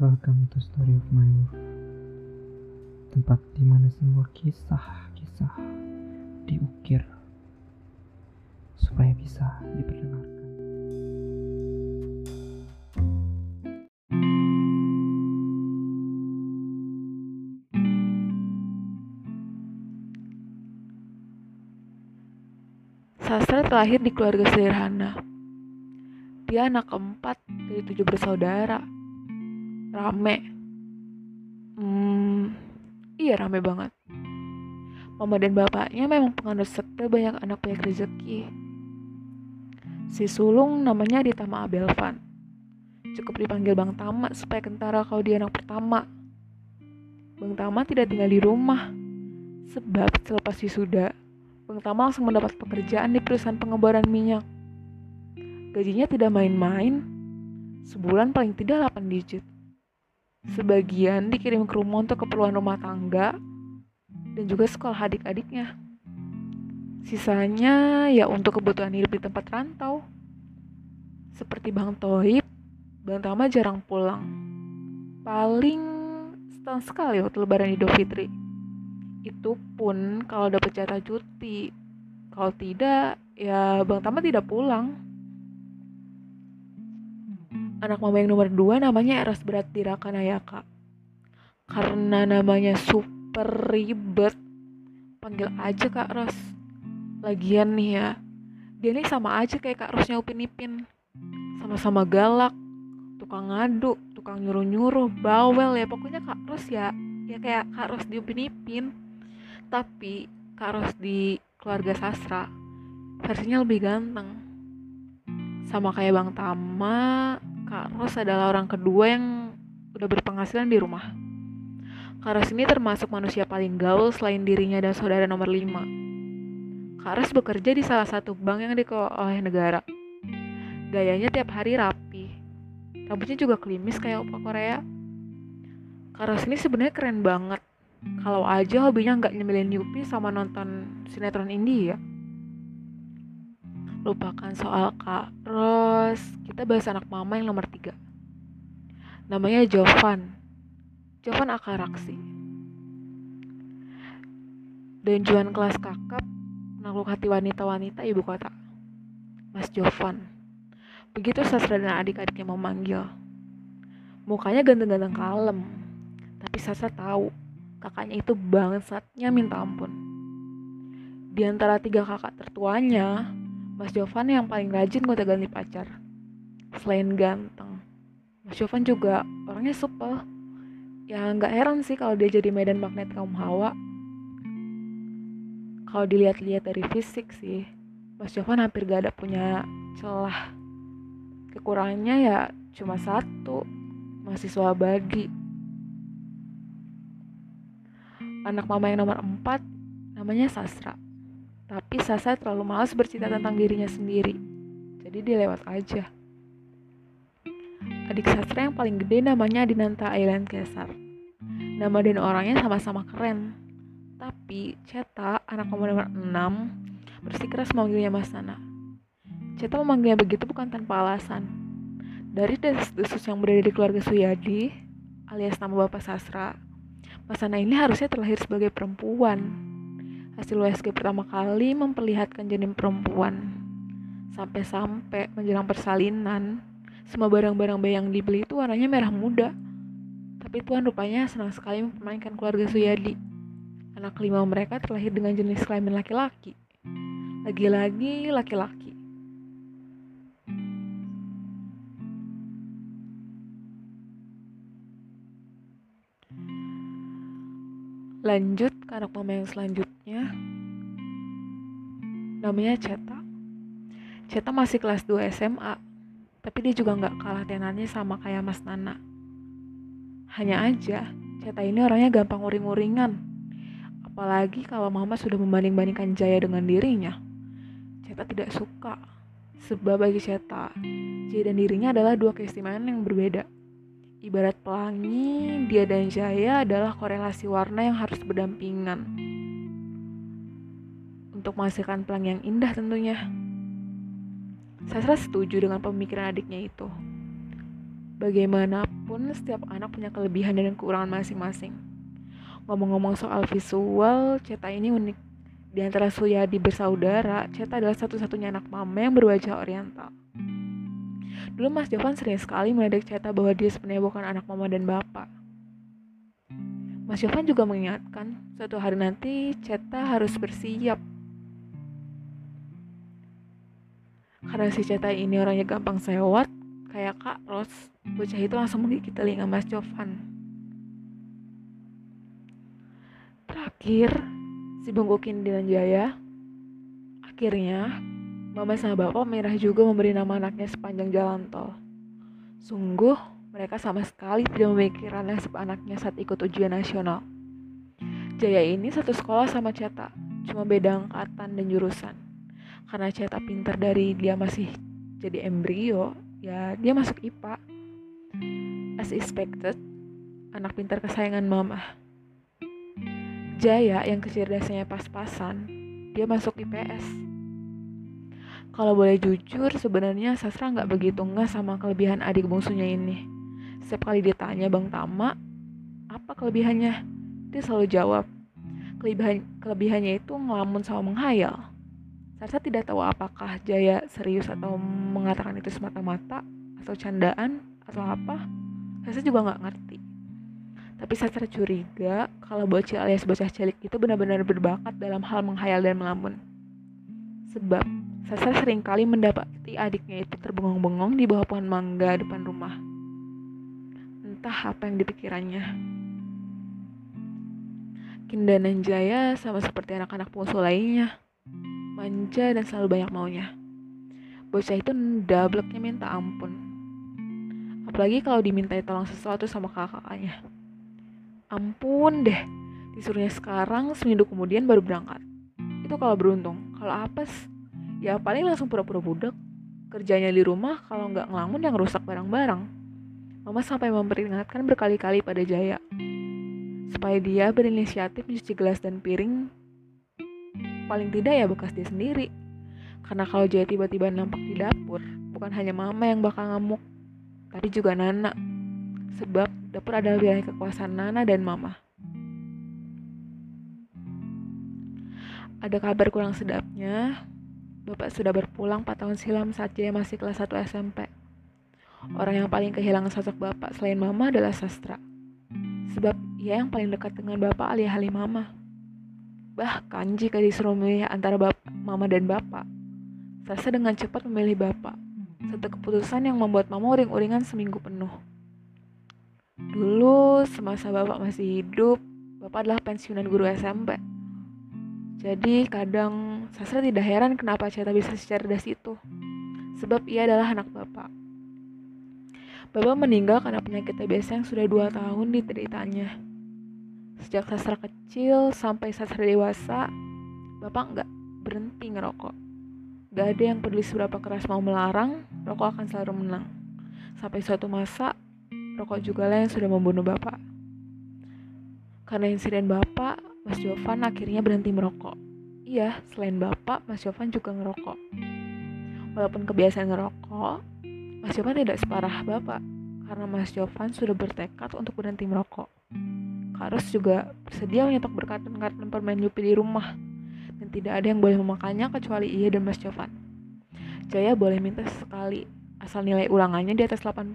Welcome to Story of My Life Tempat di mana semua kisah-kisah diukir supaya bisa diperdengarkan. Sastra terlahir di keluarga sederhana. Dia anak keempat dari tujuh bersaudara. Rame. Hmm, iya rame banget. Mama dan bapaknya memang penganut sekte banyak anak banyak rezeki. Si sulung namanya Ditama Abelvan. Cukup dipanggil Bang Tama supaya kentara kalau dia anak pertama. Bang Tama tidak tinggal di rumah. Sebab selepas wisuda, Bang Tama langsung mendapat pekerjaan di perusahaan pengeboran minyak. Gajinya tidak main-main, sebulan paling tidak 8 digit. Sebagian dikirim ke rumah untuk keperluan rumah tangga dan juga sekolah adik-adiknya. Sisanya ya untuk kebutuhan hidup di tempat rantau. Seperti Bang Toib, Bang Tama jarang pulang. Paling setahun sekali waktu lebaran Idul Fitri. Itu pun kalau dapat jatah cuti. Kalau tidak, ya Bang Tama tidak pulang. Anak mama yang nomor dua namanya Eros Berat Dirakanayaka. Karena namanya super ribet, panggil aja Kak Ros. Lagian nih ya, dia nih sama aja kayak Kak Rosnya Upin Ipin. Sama-sama galak, tukang ngadu, tukang nyuruh-nyuruh, bawel ya. Pokoknya Kak Ros ya, ya kayak Kak Ros di Upin Ipin. Tapi Kak Ros di keluarga sastra, versinya lebih ganteng. Sama kayak Bang Tama, Kak Ros adalah orang kedua yang udah berpenghasilan di rumah. Kak Ros ini termasuk manusia paling gaul selain dirinya dan saudara nomor 5. Kak Ros bekerja di salah satu bank yang dikelola oleh negara. Gayanya tiap hari rapi. Rambutnya juga klimis kayak opa Korea. Kak Ros ini sebenarnya keren banget. Kalau aja hobinya nggak nyemilin Yupi sama nonton sinetron India. Lupakan soal Kak Ros, kita bahas anak mama yang nomor tiga. Namanya Jovan. Jovan Akaraksi. Dan Juan kelas kakap, menakluk hati wanita-wanita ibu kota. Mas Jovan. Begitu Sastra dan adik-adiknya memanggil. Mukanya ganteng-ganteng kalem. Tapi Sastra tahu, kakaknya itu bangsatnya minta ampun. Di antara tiga kakak tertuanya, Mas Jovan yang paling rajin gonta ganti pacar. Selain ganteng, Mas Jovan juga orangnya supel. Ya nggak heran sih kalau dia jadi medan magnet kaum hawa. Kalau dilihat-lihat dari fisik sih, Mas Jovan hampir gak ada punya celah. Kekurangannya ya cuma satu, mahasiswa bagi. Anak mama yang nomor empat namanya Sastra. Tapi Sasa terlalu malas bercerita tentang dirinya sendiri. Jadi dia lewat aja. Adik sastra yang paling gede namanya Adinanta Island Kesar. Nama dan orangnya sama-sama keren. Tapi Ceta, anak nomor nomor 6, bersikeras memanggilnya Mas Nana. Ceta memanggilnya begitu bukan tanpa alasan. Dari desas-desus yang berada di keluarga Suyadi, alias nama Bapak Sastra, Mas Nana ini harusnya terlahir sebagai perempuan hasil USG pertama kali memperlihatkan janin perempuan. Sampai-sampai menjelang persalinan, semua barang-barang bayi yang dibeli itu warnanya merah muda. Tapi Tuhan rupanya senang sekali mempermainkan keluarga Suyadi. Anak kelima mereka terlahir dengan jenis kelamin laki-laki. Lagi-lagi laki-laki. Lanjut ke anak mama yang selanjutnya. Namanya Ceta. Ceta masih kelas 2 SMA. Tapi dia juga nggak kalah tenannya sama kayak Mas Nana. Hanya aja, Ceta ini orangnya gampang uring-uringan. Apalagi kalau mama sudah membanding-bandingkan Jaya dengan dirinya. Ceta tidak suka. Sebab bagi Ceta, Jaya dan dirinya adalah dua keistimewaan yang berbeda. Ibarat pelangi, dia dan Jaya adalah korelasi warna yang harus berdampingan. Untuk menghasilkan pelangi yang indah tentunya. Sastra setuju dengan pemikiran adiknya itu. Bagaimanapun, setiap anak punya kelebihan dan kekurangan masing-masing. Ngomong-ngomong soal visual, Ceta ini unik. Di antara Suyadi bersaudara, Ceta adalah satu-satunya anak mama yang berwajah oriental. Dulu Mas Jovan sering sekali meledek Ceta bahwa dia sebenarnya bukan anak mama dan bapak. Mas Jovan juga mengingatkan, suatu hari nanti Ceta harus bersiap. Karena si Ceta ini orangnya gampang sewot, kayak Kak Ros, bocah itu langsung menggigit telinga Mas Jovan. Terakhir, si bungkukin dan Jaya, akhirnya Mama sama Bapak Merah juga memberi nama anaknya sepanjang jalan tol. Sungguh, mereka sama sekali tidak memikirkan nasib anaknya saat ikut ujian nasional. Jaya ini satu sekolah sama Ceta, cuma beda angkatan dan jurusan. Karena Ceta pintar dari dia masih jadi embrio, ya dia masuk IPA as expected anak pintar kesayangan mama. Jaya yang kecerdasannya pas-pasan dia masuk IPS kalau boleh jujur sebenarnya Sastra nggak begitu nggak sama kelebihan adik bungsunya ini. Setiap kali ditanya Bang Tama apa kelebihannya? Dia selalu jawab kelebihan kelebihannya itu ngelamun sama menghayal Sarsa tidak tahu apakah Jaya serius atau mengatakan itu semata-mata atau candaan atau apa. Sarsa juga nggak ngerti. Tapi Sarsa curiga kalau bocil alias bocah cilik itu benar-benar berbakat dalam hal menghayal dan melamun. Sebab Sarsa sering kali mendapati adiknya itu terbengong-bengong di bawah pohon mangga depan rumah. Entah apa yang dipikirannya. Kinda dan Jaya sama seperti anak-anak pungsu lainnya manja dan selalu banyak maunya. Bocah itu dableknya minta ampun. Apalagi kalau dimintai tolong sesuatu sama kakak-kakaknya. Ampun deh, disuruhnya sekarang seminggu kemudian baru berangkat. Itu kalau beruntung. Kalau apes, ya paling langsung pura-pura budak. Kerjanya di rumah kalau nggak ngelamun yang rusak barang-barang. Mama sampai memperingatkan berkali-kali pada Jaya. Supaya dia berinisiatif mencuci gelas dan piring paling tidak ya bekas dia sendiri. Karena kalau Jaya tiba-tiba nampak di dapur, bukan hanya mama yang bakal ngamuk, tapi juga Nana. Sebab dapur adalah wilayah kekuasaan Nana dan mama. Ada kabar kurang sedapnya, Bapak sudah berpulang 4 tahun silam saat Jaya masih kelas 1 SMP. Orang yang paling kehilangan sosok Bapak selain Mama adalah Sastra. Sebab ia yang paling dekat dengan Bapak alih-alih Mama. Bahkan jika disuruh memilih antara bapak, mama dan bapak, Sasa dengan cepat memilih bapak. Satu keputusan yang membuat mama uring-uringan seminggu penuh. Dulu, semasa bapak masih hidup, bapak adalah pensiunan guru SMP. Jadi kadang Sastra tidak heran kenapa Ceta bisa secerdas itu. Sebab ia adalah anak bapak. Bapak meninggal karena penyakit TBC yang sudah dua tahun diteritanya. Sejak sastra kecil sampai sastra dewasa, Bapak nggak berhenti ngerokok. Gak ada yang peduli seberapa keras mau melarang, rokok akan selalu menang. Sampai suatu masa, rokok juga lah yang sudah membunuh Bapak. Karena insiden Bapak, Mas Jovan akhirnya berhenti merokok. Iya, selain Bapak, Mas Jovan juga ngerokok. Walaupun kebiasaan ngerokok, Mas Jovan tidak separah Bapak, karena Mas Jovan sudah bertekad untuk berhenti merokok. Karos juga bersedia menyetok berkarton-karton permen Yupi di rumah dan tidak ada yang boleh memakannya kecuali ia dan Mas Jovan. Jaya boleh minta sekali asal nilai ulangannya di atas 80.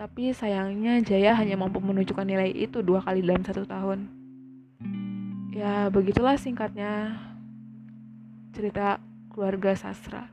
Tapi sayangnya Jaya hanya mampu menunjukkan nilai itu dua kali dalam satu tahun. Ya begitulah singkatnya cerita keluarga sastra.